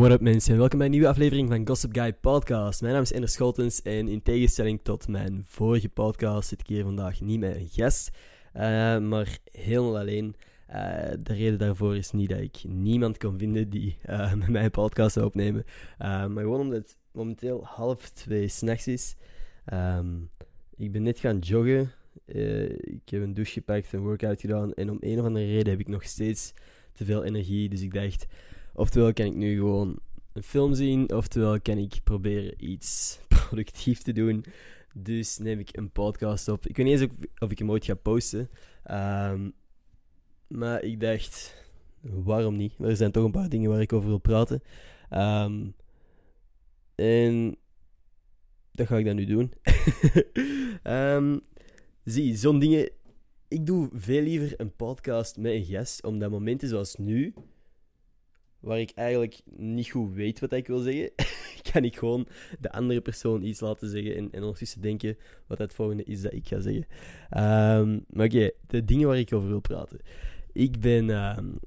What up mensen, welkom bij een nieuwe aflevering van Gossip Guy Podcast. Mijn naam is Ender Scholtens en in tegenstelling tot mijn vorige podcast zit ik hier vandaag niet met een gast, uh, maar helemaal alleen. Uh, de reden daarvoor is niet dat ik niemand kon vinden die uh, met mij een podcast zou opnemen, maar gewoon omdat het momenteel half twee s'nachts is. Um, ik ben net gaan joggen, ik heb een douche gepakt, een workout gedaan en om een of andere reden heb ik nog steeds te veel energie, dus ik dacht... Oftewel kan ik nu gewoon een film zien, oftewel kan ik proberen iets productief te doen. Dus neem ik een podcast op. Ik weet niet eens of ik hem ooit ga posten. Um, maar ik dacht, waarom niet? Er zijn toch een paar dingen waar ik over wil praten. Um, en dat ga ik dan nu doen. um, zie, zo'n dingen. Ik doe veel liever een podcast met een gast, omdat momenten zoals nu waar ik eigenlijk niet goed weet wat ik wil zeggen, kan ik gewoon de andere persoon iets laten zeggen en, en ondertussen denken wat het volgende is dat ik ga zeggen. Um, maar oké, de dingen waar ik over wil praten. Ik ben, um,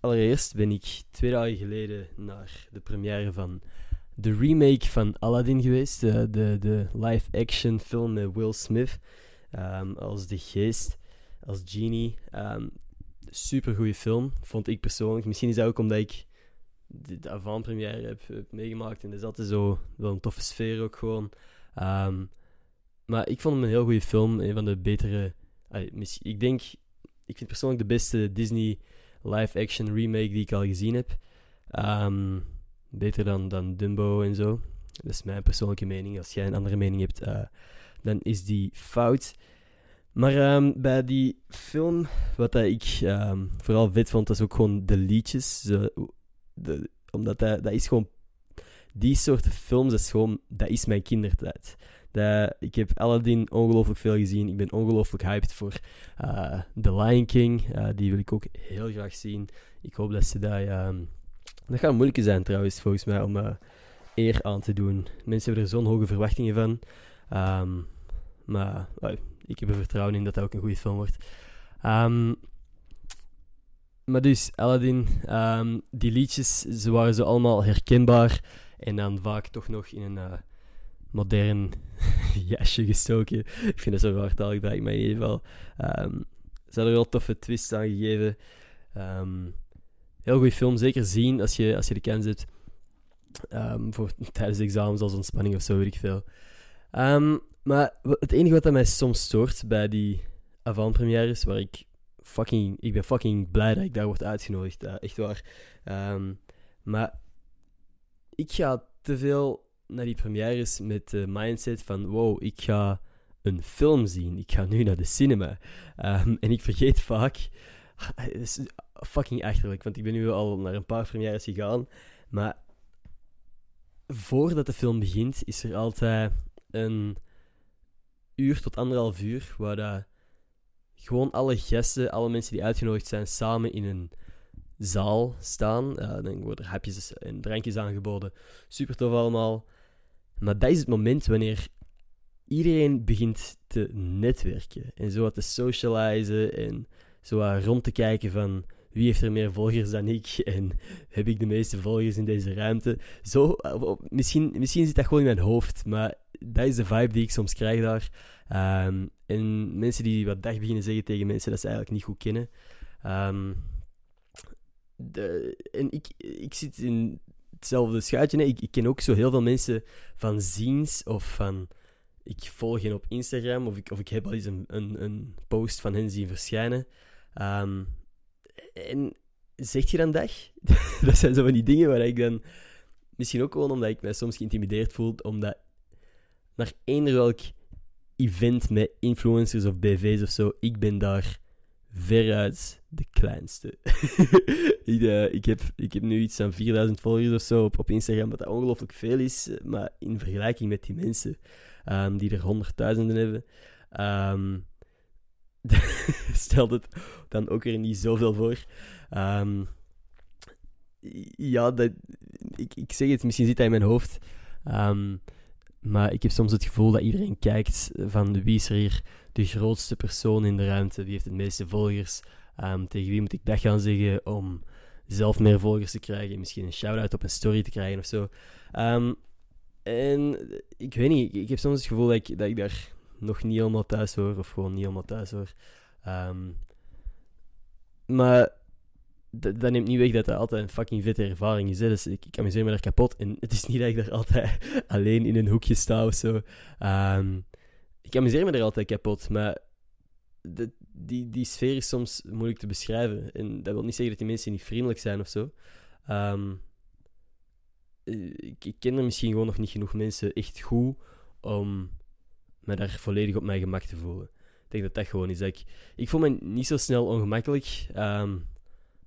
allereerst ben ik twee dagen geleden naar de première van de remake van Aladdin geweest. De, de, de live-action film met Will Smith um, als de geest, als genie super goede film, vond ik persoonlijk. Misschien is dat ook omdat ik de, avant-première heb, heb, meegemaakt en er zat zo wel een toffe sfeer ook gewoon. Ehm, maar ik vond hem een heel goede film, een van de betere. ik denk, ik vind persoonlijk de beste Disney live-action remake die ik al gezien heb. Um, beter dan, dan Dumbo en zo. Dat is mijn persoonlijke mening. Als jij een andere mening hebt, uh, dan is die fout. Maar um, bij die film, wat ik um, vooral vet vond, is ook gewoon de liedjes. De, omdat dat, dat is gewoon... Die soort films, dat is gewoon... Dat is mijn kindertijd. Ik heb Aladdin ongelooflijk veel gezien. Ik ben ongelooflijk hyped voor uh, The Lion King. Uh, die wil ik ook heel graag zien. Ik hoop dat ze dat... Um, dat gaat moeilijk zijn trouwens, volgens mij, om uh, eer aan te doen. Mensen hebben er zo'n hoge verwachtingen van. Um, maar ik heb er vertrouwen in dat dat ook een goede film wordt. Um, maar dus, Aladdin, um, die liedjes, ze waren zo allemaal herkenbaar. En dan vaak toch nog in een uh, modern jasje gestoken. Ik vind dat zo raar taalgebruik, maar in ieder geval. Um, ze hadden er wel toffe twists aan gegeven. heel goede film, zeker zien als je, als je de kans hebt. voor, tijdens de examens als ontspanning of zo, weet ik veel. Maar het enige wat mij soms stoort bij die avant-premières, waar ik fucking... Ik ben fucking blij dat ik daar word uitgenodigd, uh, echt waar. Um, maar ik ga te veel naar die premières met de mindset van... Wow, ik ga een film zien. Ik ga nu naar de cinema. Um, en ik vergeet vaak... Het is fucking achterlijk, want ik ben nu al naar een paar premières gegaan. Maar voordat de film begint, is er altijd een uur tot anderhalf uur, waar dat gewoon alle gasten, alle mensen die uitgenodigd zijn, samen in een zaal staan. dan worden er hapjes en drankjes aangeboden. Super tof allemaal. Maar dat is het moment wanneer iedereen begint te netwerken. En zo wat te socializen en zo wat rond te kijken van wie heeft er meer volgers dan ik en heb ik de meeste volgers in deze ruimte. Zo, misschien, misschien zit dat gewoon in mijn hoofd, maar dat is de vibe die ik soms krijg daar. Ehm, en mensen die wat dag beginnen zeggen tegen mensen dat ze eigenlijk niet goed kennen. Um, de, en ik, ik zit in hetzelfde schuitje. Ik, ik ken ook zo heel veel mensen van ziens of van ik volg hen op Instagram of ik, of ik heb al eens een, een, een post van hen zien verschijnen. Um, en zeg je dan dag? dat zijn zo van die dingen waar ik dan... Misschien ook gewoon omdat ik mij soms geïntimideerd voel, omdat naar eender welk event met influencers of BV's of zo, ik ben daar veruit de kleinste. ik, uh, ik, heb, ik heb nu iets van 4000 volgers of zo op, Instagram, wat ongelooflijk veel is, maar in vergelijking met die mensen um, die er honderdduizenden hebben, um, stelt het dan ook er niet zoveel voor. Um, ja, dat, ik, ik zeg het, misschien zit hij in mijn hoofd. Um, maar ik heb soms het gevoel dat iedereen kijkt van wie is er hier de grootste persoon in de ruimte, wie heeft de meeste volgers, um, tegen wie moet ik dat gaan zeggen om zelf meer volgers te krijgen, misschien een shout-out op een story te krijgen of zo. Ehm, en ik weet niet, ik heb soms het gevoel dat ik daar nog niet helemaal thuis hoor, of gewoon niet helemaal thuis hoor. Ehm, maar dat, neemt niet weg dat dat altijd een fucking vette ervaring is. Dus ik, ik amuseer me daar kapot. En het is niet dat ik daar altijd alleen in een hoekje sta of zo. Um, ik amuseer me er altijd kapot, maar de, die, die sfeer is soms moeilijk te beschrijven. En dat wil niet zeggen dat die mensen niet vriendelijk zijn of zo. Um, ik, ik, ken er misschien gewoon nog niet genoeg mensen echt goed om me daar volledig op mijn gemak te voelen. Ik denk dat dat gewoon is. Ik, ik voel me niet zo snel ongemakkelijk, um,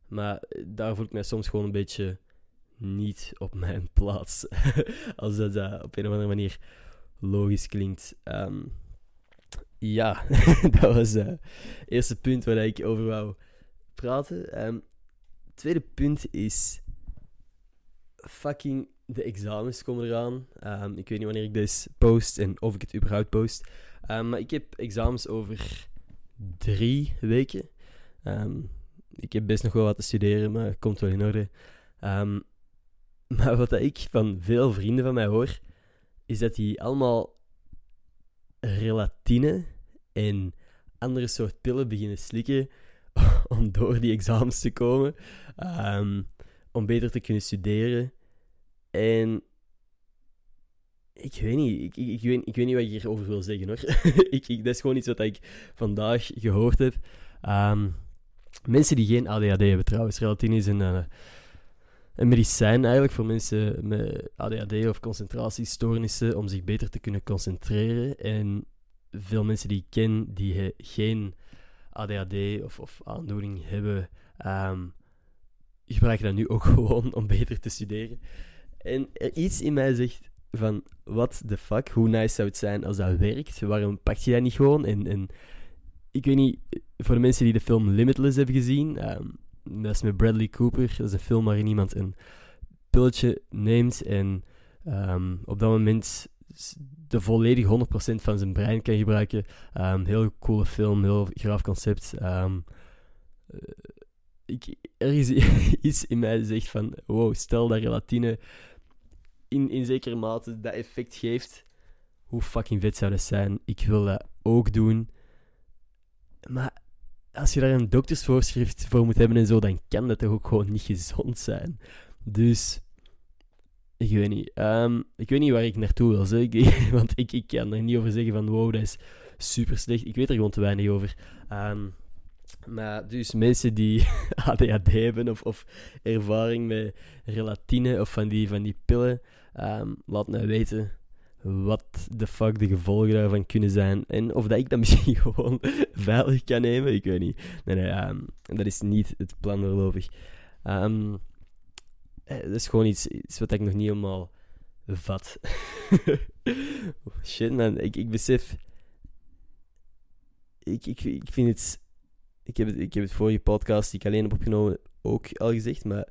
maar daar voel ik mij soms gewoon een beetje niet op mijn plaats. Als dat uh, op een of andere manier logisch klinkt. Um, ja, dat was het uh, eerste punt waar ik over wou praten. Um, het tweede punt is fucking de examens komen eraan. Um, ik weet niet wanneer ik dit post en of ik het überhaupt post. Um, maar ik heb examens over drie weken. Um, ik heb best nog wel wat te studeren, maar het komt wel in orde. maar wat ik van veel vrienden van mij hoor, is dat die allemaal relatine en andere soort pillen beginnen slikken om door die examens te komen. om beter te kunnen studeren. En ik weet niet, ik, ik, ik, weet, ik weet niet wat ik hierover wil zeggen hoor. ik, dat is gewoon iets wat ik vandaag gehoord heb. Um, mensen die geen ADHD hebben trouwens, relatine is een, uh, een medicijn eigenlijk voor mensen met ADHD of concentratiestoornissen om zich beter te kunnen concentreren. En veel mensen die ik ken die geen ADHD of, of aandoening hebben, um, gebruiken dat nu ook gewoon om beter te studeren. En iets in mij zegt van, what the fuck, hoe nice zou het zijn als dat werkt? Waarom pak je dat niet gewoon? En, en ik weet niet, voor de mensen die de film Limitless hebben gezien, um, dat is met Bradley Cooper. Dat is een film waarin iemand een pilletje neemt en um, op dat moment de volledig 100% van zijn brein kan gebruiken. Um, heel coole film, heel graaf concept. Um, ik, er is iets in mij zegt van, wow, stel dat relatine in, in zekere mate dat effect geeft, hoe fucking vet zou dat zijn? Ik wil dat ook doen. Maar als je daar een doktersvoorschrift voor moet hebben en zo, dan kan dat toch ook gewoon niet gezond zijn. Dus, ik weet niet. Um, ik weet niet waar ik naartoe wil, zeg. want ik, ik kan er niet over zeggen van, wow, dat is super slecht. Ik weet er gewoon te weinig over. Um, maar dus mensen die ADHD hebben of, of ervaring met relatine of van die, van die pillen, um, laat mij weten wat de fuck de gevolgen daarvan kunnen zijn. En of dat ik dat misschien gewoon veilig kan nemen, ik weet niet. Nee, um, dat is niet het plan voorlopig. Um, dat is gewoon iets, iets wat ik nog niet helemaal vat. Shit man, ik, ik besef... Ik, ik, ik vind het ik heb het, ik heb het vorige podcast die ik alleen heb opgenomen ook al gezegd, maar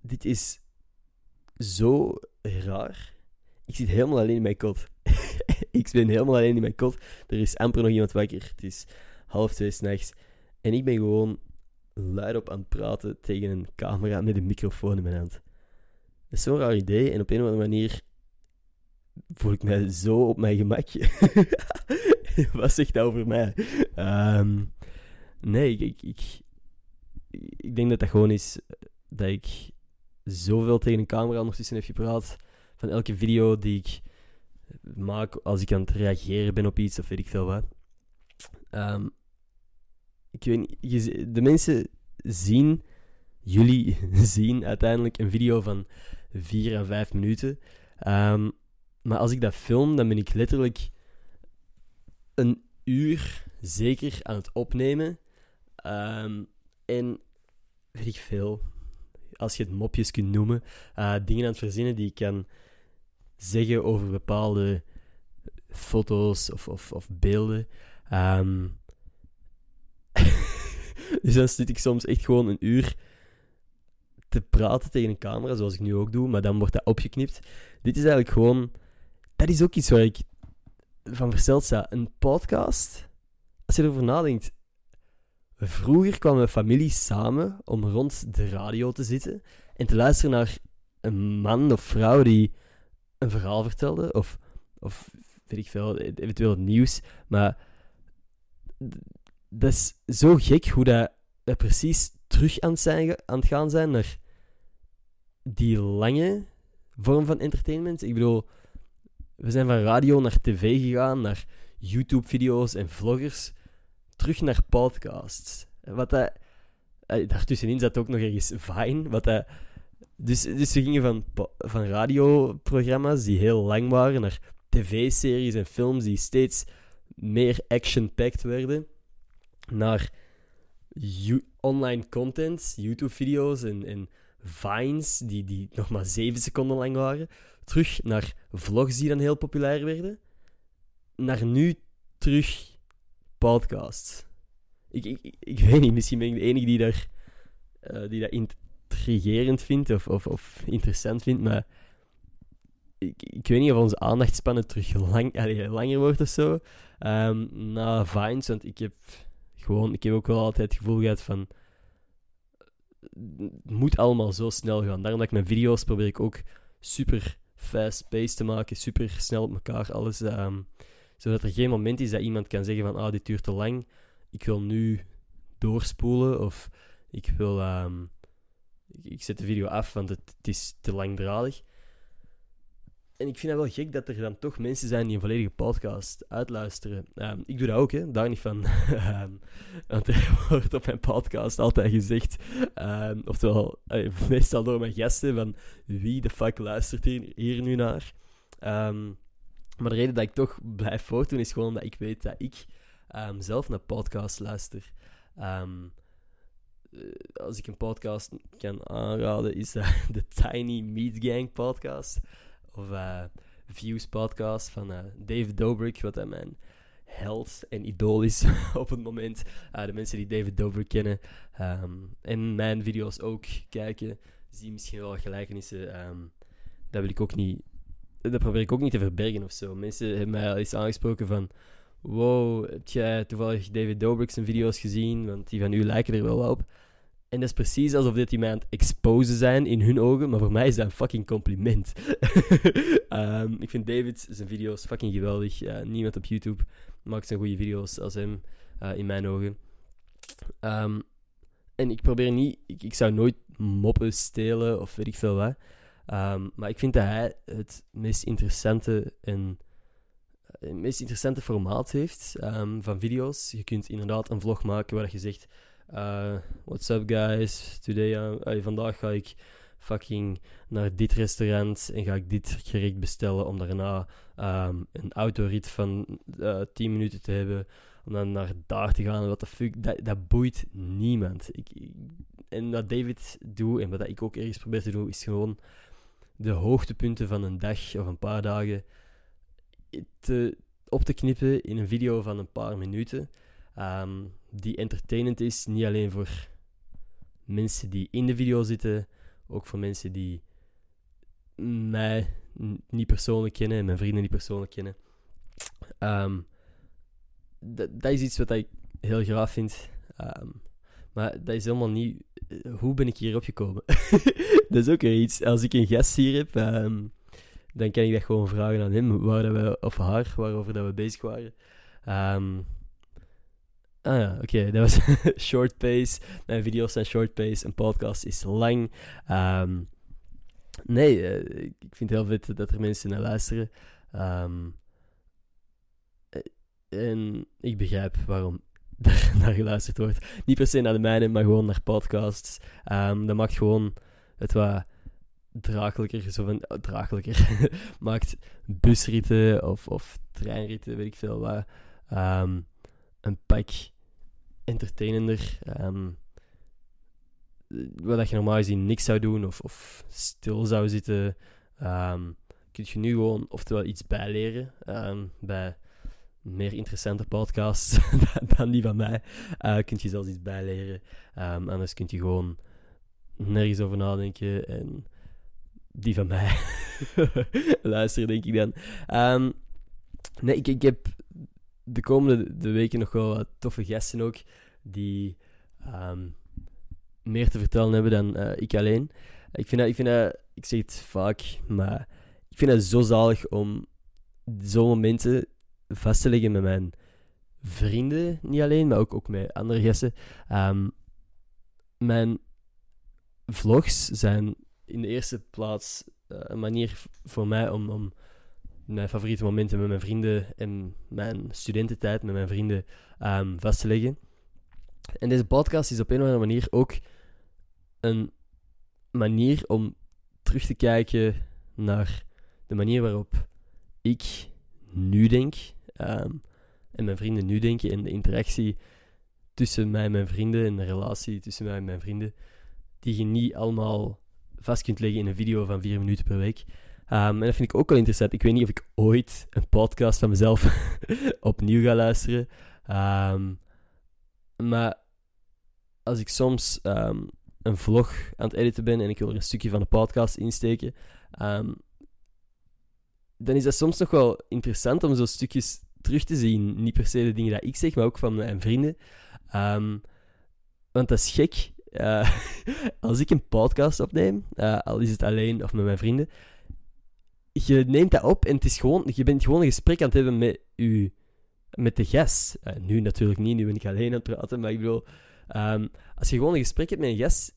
dit is zo raar. Ik zit helemaal alleen in mijn kot. ik ben helemaal alleen in mijn kot. Er is amper nog iemand wakker. Het is half twee s'nachts. En ik ben gewoon luidop aan het praten tegen een camera met een microfoon in mijn hand. Dat is zo'n raar idee. En op een of andere manier voel ik mij zo op mijn gemakje. Wat zegt dat over mij? Um, Nee, ik, ik, ik, denk dat dat gewoon is dat ik zoveel tegen een camera ondertussen heb gepraat. Van elke video die ik maak als ik aan het reageren ben op iets of weet ik veel wat. Um, ik weet niet, de mensen zien, jullie zien uiteindelijk een video van 4 à 5 minuten. Um, maar als ik dat film, dan ben ik letterlijk een uur zeker aan het opnemen. Um, en weet ik veel, als je het mopjes kunt noemen, uh, dingen aan het verzinnen die ik kan zeggen over bepaalde foto's of, of, of beelden. Um, dus dan zit ik soms echt gewoon een uur te praten tegen een camera, zoals ik nu ook doe, maar dan wordt dat opgeknipt. Dit is eigenlijk gewoon... Dat is ook iets waar ik van versteld sta. Een podcast, als je erover nadenkt, vroeger kwam mijn familie samen om rond de radio te zitten en te luisteren naar een man of vrouw die een verhaal vertelde, of, of weet ik veel, eventueel nieuws. Maar dat is zo gek hoe dat, dat precies terug aan zijn, aan het gaan zijn naar die lange vorm van entertainment. Ik bedoel, we zijn van radio naar tv gegaan, naar YouTube-video's en vloggers, terug naar podcasts. Wat dat, eh, daartussenin zat ook nog ergens Vine, wat dus, dus we gingen van, van radioprogramma's die heel lang waren naar tv-series en films die steeds meer action-packed werden, naar online content, YouTube-video's en, en vines die, die nog maar 7 seconden lang waren, terug naar vlogs die dan heel populair werden, naar nu terug podcasts. Ik, ik, ik weet niet, misschien ben ik de enige die daar, uh, die dat intrigerend vindt of, of, of interessant vindt, maar ik, ik weet niet of onze aandachtspannen terug lang, langer wordt of zo. Um, na Vines, want ik heb gewoon, ik heb ook wel altijd het gevoel gehad van het moet allemaal zo snel gaan. Daarom dat ik mijn video's probeer ik ook super fast paced te maken, super snel op elkaar alles. Um, zodat er geen moment is dat iemand kan zeggen van ah, dit duurt te lang. Ik wil nu doorspoelen of ik wil um, ik, zet de video af, want het, is te langdradig. En ik vind het wel gek dat er dan toch mensen zijn die een volledige podcast uitluisteren. Um, ik doe dat ook, hè. daar niet van. um, want er wordt op mijn podcast altijd gezegd, oftewel meestal door mijn gasten, van wie de fuck luistert hier, hier nu naar. Maar de reden dat ik toch blijf voortdoen is gewoon dat ik weet dat ik zelf naar podcasts luister. Eh, als ik een podcast kan aanraden, is dat de Tiny Meat Gang podcast of uh, Views podcast van uh, David Dobrik, wat hij mijn held en idool is op het moment. De mensen die David Dobrik kennen um, en mijn video's ook kijken, zien misschien wel gelijkenissen. Dat wil ik ook niet, dat probeer ik ook niet te verbergen of zo. Mensen hebben mij al eens aangesproken van. Wow, heb jij toevallig David Dobrik zijn video's gezien? Want die van u lijken er wel op. En dat is precies alsof dit mij aan het exposen zijn in hun ogen, maar voor mij is dat een fucking compliment. um, ik vind David zijn video's fucking geweldig. Niemand op YouTube maakt zijn goede video's als hem, uh, in mijn ogen. Um, en ik probeer niet, ik, ik, zou nooit moppen stelen of weet ik veel wat. Um, maar ik vind dat hij het meest interessante en het meest interessante formaat heeft van video's. Je kunt inderdaad een vlog maken waar je zegt uh, what's up guys? Today, uh, vandaag ga ik fucking naar dit restaurant en ga ik dit gerecht bestellen om daarna um, een autorit van uh, eh, 10 minuten te hebben. Om dan naar daar te gaan. Wat de fuck, dat, dat boeit niemand. Ik, en wat David doet en wat ik ook ergens probeer te doen, is gewoon de hoogtepunten van een dag of een paar dagen op te knippen in een video van een paar minuten. Um, die entertainend is, niet alleen voor mensen die in de video zitten, ook voor mensen die mij niet persoonlijk kennen en mijn vrienden niet persoonlijk kennen. Um, dat is iets wat ik heel graag vind. Um, maar dat is helemaal niet. Eh, hoe ben ik hierop gekomen? dat is ook weer iets. Als ik een gast hier heb, um, dan kan ik dat gewoon vragen aan hem, waar we, of haar, waarover dat we bezig waren. Um, Ah ja, oké. Dat was short pace. Mijn video's zijn short pace. Een podcast is lang. Um, nee, uh, ik vind het heel vet dat er mensen naar luisteren. Um, en ik begrijp waarom er naar geluisterd wordt. Niet per se naar de mijne, maar gewoon naar podcasts. Um, dat maakt gewoon het wat draaglijker, zo van, uh, draaglijker, maakt busritten of, of treinritten, weet ik veel wat, um, een pak entertainender. Um, wat je normaal gezien niks zou doen of, of stil zou zitten, um, kun je nu gewoon oftewel iets bijleren bij meer interessante podcasts dan die van mij. Uh, kun je zelfs iets bijleren. Um, anders kun je gewoon nergens over nadenken en die van mij luisteren, denk ik dan. nee, ik, ik heb de komende de weken nog wel wat toffe gasten ook. Die ehm, meer te vertellen hebben dan eh, ik alleen. Ik vind dat, ik vind dat, ik zeg het vaak, maar ik vind het zo zalig om zo'n momenten vast te leggen met mijn vrienden, niet alleen, maar ook, ook met andere gasten. Ehm, mijn vlogs zijn in de eerste plaats uh, een manier voor mij om, om mijn favoriete momenten met mijn vrienden en mijn studententijd met mijn vrienden um, vast te leggen. En deze podcast is op een of andere manier ook een manier om terug te kijken naar de manier waarop ik nu denk um, en mijn vrienden nu denken en de interactie tussen mij en mijn vrienden en de relatie tussen mij en mijn vrienden, die je niet allemaal vast kunt leggen in een video van vier minuten per week. Um, en dat vind ik ook wel interessant. Ik weet niet of ik ooit een podcast van mezelf opnieuw ga luisteren. Um, maar als ik soms een vlog aan het editen ben en ik wil er een stukje van de podcast insteken, dan is dat soms nog wel interessant om zo stukjes terug te zien. Niet per se de dingen die ik zeg, maar ook van mijn vrienden. want dat is gek. Uh, als ik een podcast opneem, uh, al is het alleen of met mijn vrienden, je neemt dat op en het is gewoon, je bent gewoon een gesprek aan het hebben met, u, met de gast. Uh, nu natuurlijk niet, nu ben ik alleen aan het praten, maar ik bedoel, um, als je gewoon een gesprek hebt met een gast,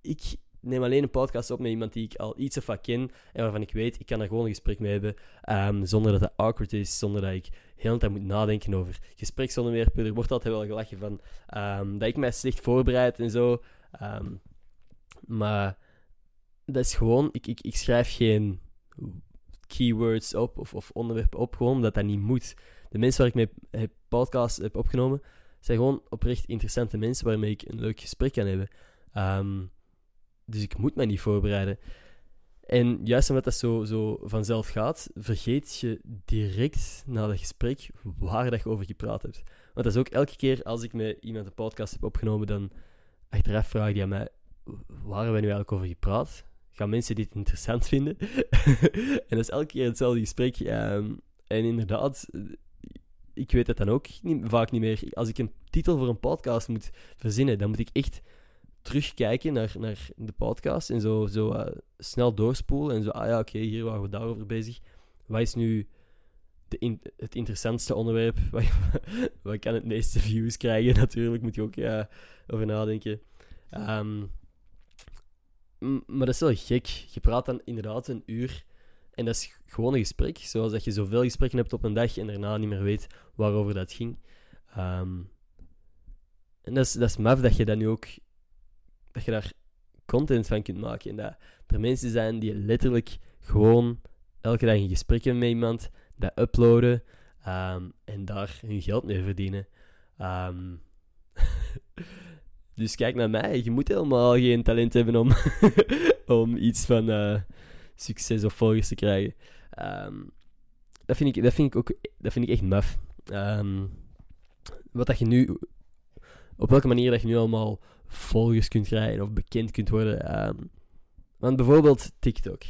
ik neem alleen een podcast op met iemand die ik al iets of wat ken en waarvan ik weet, ik kan er gewoon een gesprek mee hebben, um, zonder dat het awkward is, zonder dat ik heel de tijd moet nadenken over gespreksonderwerpen. Er wordt altijd wel gelachen van um, dat ik mij slecht voorbereid en zo. maar dat is gewoon, ik, ik, ik schrijf geen keywords op of, of onderwerpen op, gewoon omdat dat niet moet. De mensen waar ik mee heb podcast heb opgenomen, zijn gewoon oprecht interessante mensen waarmee ik een leuk gesprek kan hebben. Dus ik moet mij niet voorbereiden. En juist omdat dat zo, zo vanzelf gaat, vergeet je direct na dat gesprek waar dat je over gepraat hebt. Want dat is ook elke keer als ik met iemand een podcast heb opgenomen, dan achteraf vraag die aan mij, waar hebben we nu eigenlijk over gepraat? gaan mensen dit interessant vinden? en dat is elke keer hetzelfde gesprek. Um, en inderdaad, ik weet het dan ook niet, vaak niet meer. Als ik een titel voor een podcast moet verzinnen, dan moet ik echt terugkijken naar, naar de podcast en zo, zo uh, snel doorspoelen. En zo, ah ja, oké, hier waren we daarover bezig. Wat is nu de in, het interessantste onderwerp? Wat, kan het meeste views krijgen? Natuurlijk moet je ook ja, over nadenken. Um, maar dat is wel gek. Je praat dan inderdaad een uur. En dat is gewoon een gesprek. Zoals dat je zoveel gesprekken hebt op een dag en daarna niet meer weet waarover dat ging. Ehm, en dat is, dat is maf dat je dan nu ook... Dat je daar content van kunt maken. En dat er mensen zijn die letterlijk gewoon elke dag een gesprek hebben met iemand, dat uploaden um, en daar hun geld mee verdienen. Um, Dus kijk naar mij. Je moet helemaal geen talent hebben om, om iets van uh, succes of volgers te krijgen. Um, dat, vind ik, dat, vind ik ook, dat vind ik echt maf. Wat dat je nu... Op welke manier dat je nu allemaal volgers kunt krijgen of bekend kunt worden. Um, want bijvoorbeeld TikTok.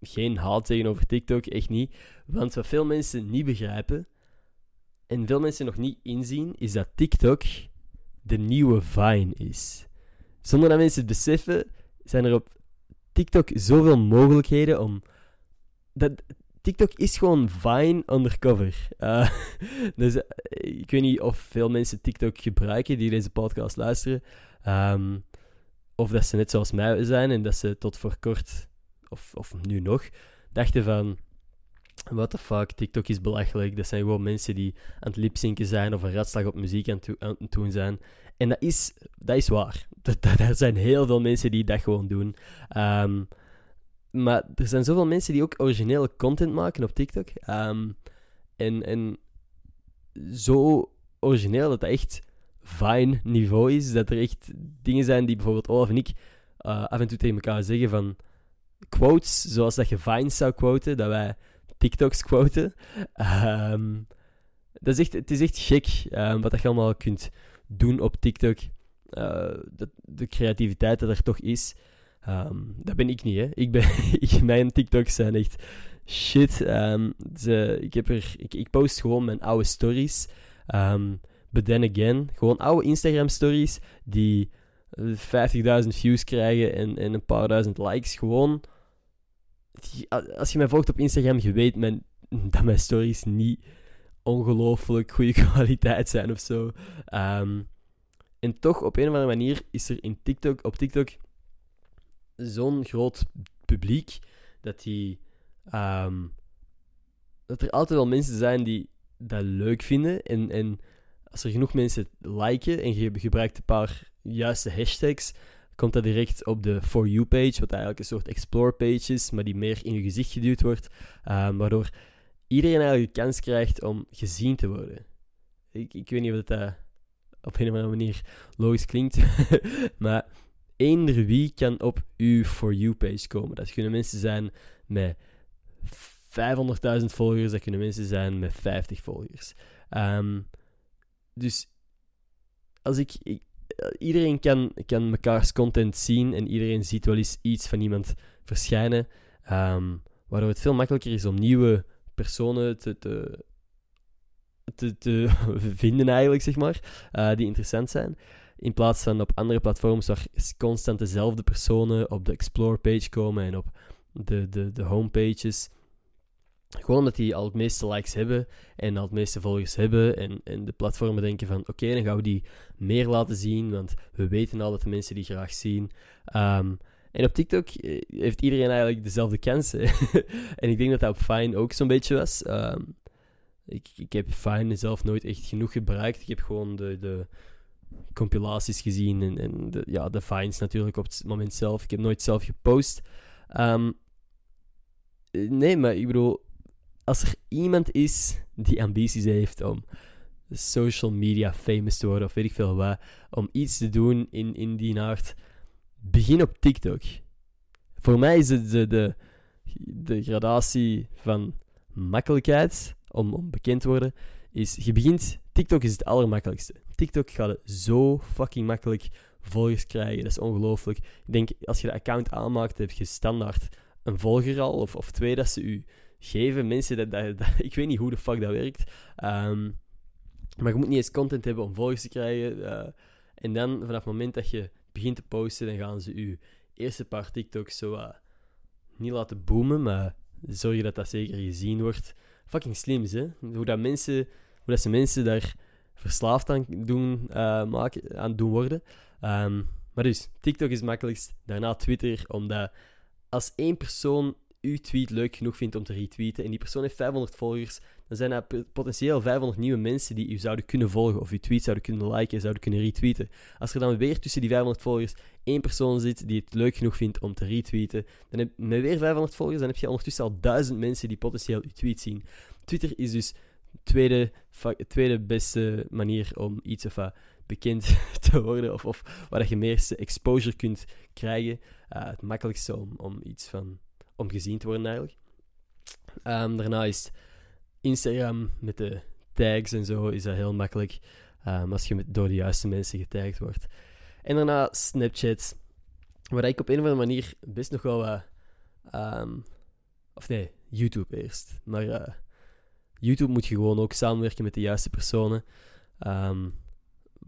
geen haat tegenover TikTok, echt niet. Want wat veel mensen niet begrijpen en veel mensen nog niet inzien, is dat TikTok de nieuwe Vine is. Zonder dat mensen het beseffen, zijn er op TikTok zoveel mogelijkheden om. Dat, TikTok is gewoon Vine undercover. Uh, dus uh, ik weet niet of veel mensen TikTok gebruiken die deze podcast luisteren. Um, of dat ze net zoals mij zijn en dat ze tot voor kort, of, of nu nog, dachten van What the fuck, TikTok is belachelijk. Dat zijn gewoon mensen die aan het lipzinken zijn of een ratslag op muziek aan, het doen zijn. En dat is, dat is waar. Er zijn heel veel mensen die dat gewoon doen. Ehm, maar er zijn zoveel mensen die ook originele content maken op TikTok. Um, en, en zo origineel dat dat echt fine niveau is. Dat er echt dingen zijn die bijvoorbeeld Olaf en ik uh, af en toe tegen elkaar zeggen van quotes, zoals dat je Vines zou quoten, dat wij TikToks quoten. Um, dat is echt, het is echt gek um, wat je allemaal kunt doen op TikTok. De, de, creativiteit dat er toch is. Um, dat ben ik niet, hè. Ik ben, mijn TikToks zijn echt shit. ze, ik, heb er, ik, ik, post gewoon mijn oude stories. But then again, gewoon oude Instagram stories die 50.000 views krijgen en, en een paar duizend likes. Gewoon, als je mij volgt op Instagram, je weet men, dat mijn stories niet ongelooflijk goede kwaliteit zijn of zo. Ehm, en toch, op een of andere manier, is er in TikTok, op TikTok zo'n groot publiek dat die... Ehm, dat er altijd wel mensen zijn die dat leuk vinden. En, en als er genoeg mensen liken en je gebruikt een paar juiste hashtags, komt dat direct op de For You-page, wat eigenlijk een soort explore-page is, maar die meer in je gezicht geduwd wordt, um, waardoor iedereen eigenlijk de kans krijgt om gezien te worden. Ik, ik weet niet of dat op een of andere manier logisch klinkt, maar eender wie kan op uw For You-page komen. Dat kunnen mensen zijn met 500.000 volgers, dat kunnen mensen zijn met 50 volgers. Um, dus als ik, iedereen kan, kan mekaars content zien en iedereen ziet wel eens iets van iemand verschijnen, um, waardoor het veel makkelijker is om nieuwe personen te, te, te, vinden eigenlijk, zeg maar, uh, die interessant zijn. In plaats van op andere platforms waar constant dezelfde personen op de explore page komen en op de, de, de homepages. Gewoon omdat die al het meeste likes hebben en al het meeste volgers hebben. En, en de platformen denken van oké, dan gaan we die meer laten zien. Want we weten al dat de mensen die graag zien. Ehm, en op TikTok eh, heeft iedereen eigenlijk dezelfde kansen. en ik denk dat dat op Fine ook zo'n beetje was. Ehm, ik, ik heb Fine zelf nooit echt genoeg gebruikt. Ik heb gewoon de, de compilaties gezien en, en de, ja, de Fines natuurlijk op het moment zelf. Ik heb nooit zelf gepost. Um, nee, maar ik bedoel, als er iemand is die ambities heeft om social media famous te worden, of weet ik veel wat, om iets te doen in, in die aard, begin op TikTok. Voor mij is het de, de, de gradatie van makkelijkheid om, om bekend te worden, is je begint, TikTok is het allermakkelijkste. TikTok gaat zo fucking makkelijk volgers krijgen, dat is ongelooflijk. Ik denk, als je de account aanmaakt, heb je standaard een volger al, of, of twee dat ze u geven. Mensen, dat, dat, ik weet niet hoe de fuck dat werkt. Ehm, maar je moet niet eens content hebben om volgers te krijgen. Uh, en dan, vanaf het moment dat je begint te posten, dan gaan ze je eerste paar TikToks zo niet laten boomen, maar zorgen dat dat zeker gezien wordt. Fucking slim, hè? Hoe dat, mensen, hoe dat ze mensen daar verslaafd aan doen, uh, maken, aan doen worden. Um, maar dus, TikTok is het makkelijkst. Daarna Twitter, omdat als één persoon uw tweet leuk genoeg vindt om te retweeten en die persoon heeft 500 volgers, dan zijn er potentieel 500 nieuwe mensen die u zouden kunnen volgen of uw tweet zouden kunnen liken, zouden kunnen retweeten. Als er dan weer tussen die 500 volgers één persoon zit die het leuk genoeg vindt om te retweeten, dan heb je weer 500 volgers, dan heb je ondertussen al duizend mensen die potentieel uw tweet zien. Twitter is dus tweede, tweede beste manier om iets of bekend te worden of, of waar je meeste exposure kunt krijgen. Uh, het makkelijkste om, om iets van om gezien te worden eigenlijk. Um, daarna is Instagram met de tags en zo is dat heel makkelijk um, als je met, door de juiste mensen getagd wordt. En daarna Snapchat, waar ik op een of andere manier best nog wel wat... Um, of nee, YouTube eerst. Maar uh, YouTube moet je gewoon ook samenwerken met de juiste personen.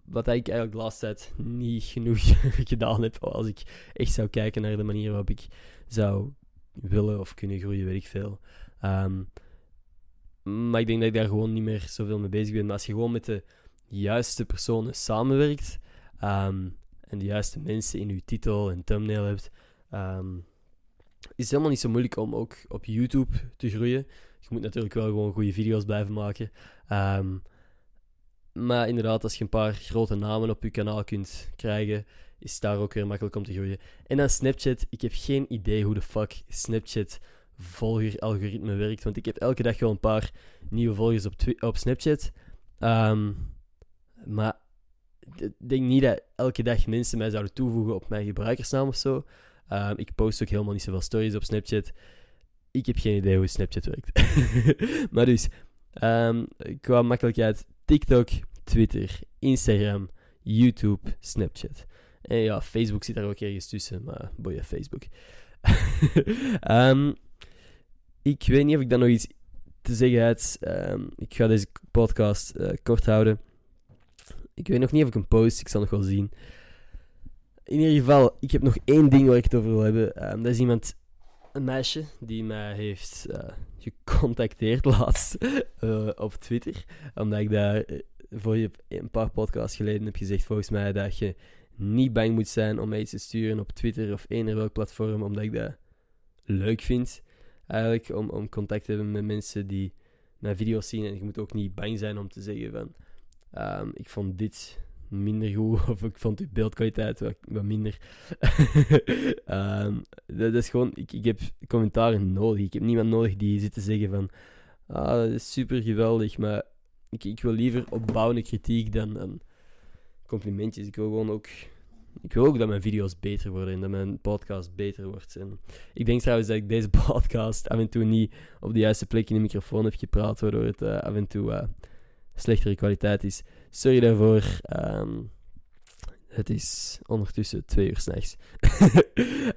wat ik eigenlijk de laatste tijd niet genoeg gedaan heb. Als ik echt zou kijken naar de manier waarop ik zou willen of kunnen groeien, weet ik veel. Ehm, maar ik denk dat ik daar gewoon niet meer zoveel mee bezig ben. Maar als je gewoon met de juiste personen samenwerkt um, en de juiste mensen in je titel en thumbnail hebt, is het helemaal niet zo moeilijk om ook op YouTube te groeien. Je moet natuurlijk wel gewoon goede video's blijven maken. maar inderdaad, als je een paar grote namen op je kanaal kunt krijgen, is het daar ook weer makkelijk om te groeien. En dan Snapchat. Ik heb geen idee hoe de fuck Snapchat volger-algoritme werkt. Want ik heb elke dag wel een paar nieuwe volgers op, op Snapchat. Um, maar ik denk niet dat elke dag mensen mij zouden toevoegen op mijn gebruikersnaam of zo. Um, ik post ook helemaal niet zoveel stories op Snapchat. Ik heb geen idee hoe Snapchat werkt. maar dus, um, qua makkelijkheid: TikTok, Twitter, Instagram, YouTube, Snapchat. En ja, Facebook zit daar ook ergens tussen, maar boeien, Facebook. um, ik weet niet of ik dan nog iets te zeggen heb. Um, ik ga deze podcast uh, kort houden. Ik weet nog niet of ik een post, ik zal nog wel zien. In ieder geval, ik heb nog één ding waar ik het over wil hebben. Ehm, dat is iemand, een meisje, die mij heeft uh, gecontacteerd laatst uh, op Twitter. Omdat ik daar uh, voor je een paar podcasts geleden heb gezegd, volgens mij, dat je niet bang moet zijn om mij iets te sturen op Twitter of eender welk platform, omdat ik dat leuk vind. Eigenlijk om, om contact te hebben met mensen die mijn video's zien. En je moet ook niet bang zijn om te zeggen van um, ik vond dit minder goed of ik vond uw beeldkwaliteit wat, minder. um, dat, is gewoon, ik, ik heb commentaren nodig. Ik heb niemand nodig die zit te zeggen van ah, dat is super geweldig, maar ik, ik wil liever opbouwende kritiek dan, complimentjes. Ik wil gewoon ook ik wil ook dat mijn video's beter worden en dat mijn podcast beter wordt. En ik denk trouwens dat ik deze podcast af en toe niet op de juiste plek in de microfoon heb gepraat, waardoor het uh, af en toe uh, slechtere kwaliteit is. Sorry daarvoor. Um, het is ondertussen twee uur s'nachts.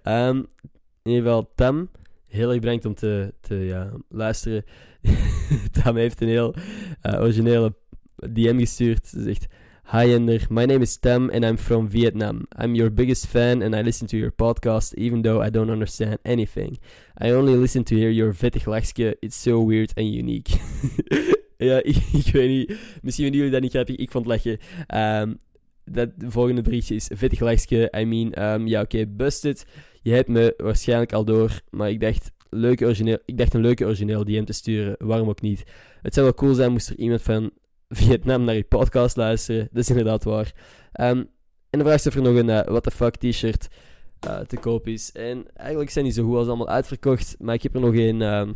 um, in ieder geval, Tam, heel erg bedankt om te, te ja, luisteren. Tam heeft een heel uh, originele DM gestuurd. Ze zegt... Hi Ender, my name is Tam and I'm from Vietnam. I'm your biggest fan and I listen to your podcast even though I don't understand anything. I only listen to hear your vettig. It's so weird and unique. ja, ik, weet niet. Misschien vinden jullie dat niet grappig. Ik vond het lachen. Um, dat volgende berichtje is vettig lachje. I mean, um, ja oké, busted. Je hebt me waarschijnlijk al door, maar ik dacht, leuke origineel, ik dacht een leuke origineel DM te sturen. Waarom ook niet? Het zou wel cool zijn moest er iemand van Vietnam naar je podcast luisteren. Dat is inderdaad waar. Um, en vraagt ze of er nog een uh, What the fuck t-shirt uh, te koop is. En eigenlijk zijn die zo goed als allemaal uitverkocht. Maar ik heb er nog een, um,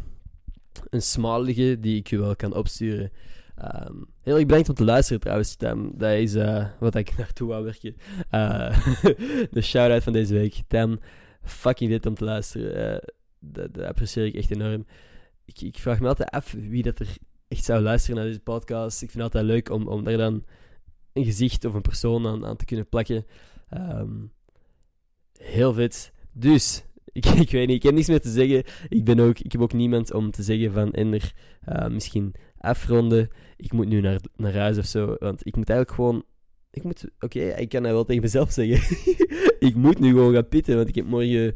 een small liggen die ik je wel kan opsturen. Um, heel erg bedankt om te luisteren trouwens, Tam. Dat is uh, wat ik naartoe wou werken. de shout-out van deze week. Tam, fucking dit om te luisteren. dat, dat apprecieer ik echt enorm. Ik, ik vraag me altijd af wie dat er echt zou luisteren naar deze podcast. Ik vind het altijd leuk om, om daar dan een gezicht of een persoon aan, aan te kunnen plakken. Um, heel vet. Dus, ik, ik weet niet, ik heb niks meer te zeggen. Ik, ben ook, ik heb ook niemand om te zeggen van Ender, uh, misschien afronden. Ik moet nu naar, naar huis of zo. Want ik moet eigenlijk gewoon. Ik moet. Oké, ik kan dat wel tegen mezelf zeggen. ik moet nu gewoon gaan pitten, want ik heb morgen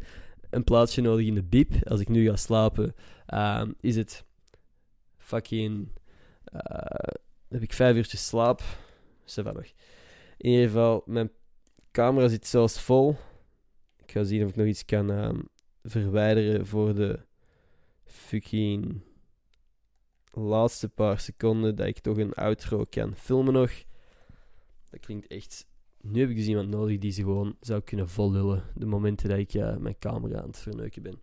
een plaatsje nodig in de bib. Als ik nu ga slapen, um, is het fucking. Uh, heb ik vijf uurtjes slaap. nog. In ieder geval, mijn camera zit zelfs vol. Ik ga zien of ik nog iets kan um, verwijderen voor de fucking laatste paar seconden dat ik toch een outro kan filmen nog. Dat klinkt echt. Nu heb ik dus iemand nodig die ze gewoon zou kunnen vollullen. De momenten dat ik uh, mijn camera aan het verneuken ben.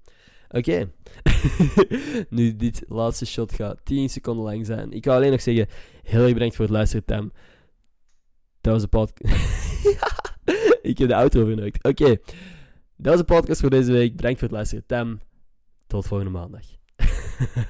Oké. nu, dit laatste shot gaat 10 seconden lang zijn. Ik wil alleen nog zeggen, heel erg bedankt voor het luisteren, Tam. Dat was de podcast. ik heb de auto verneukt. Oké. Dat was de podcast voor deze week. Bedankt voor het luisteren, Tam. Tot volgende maandag.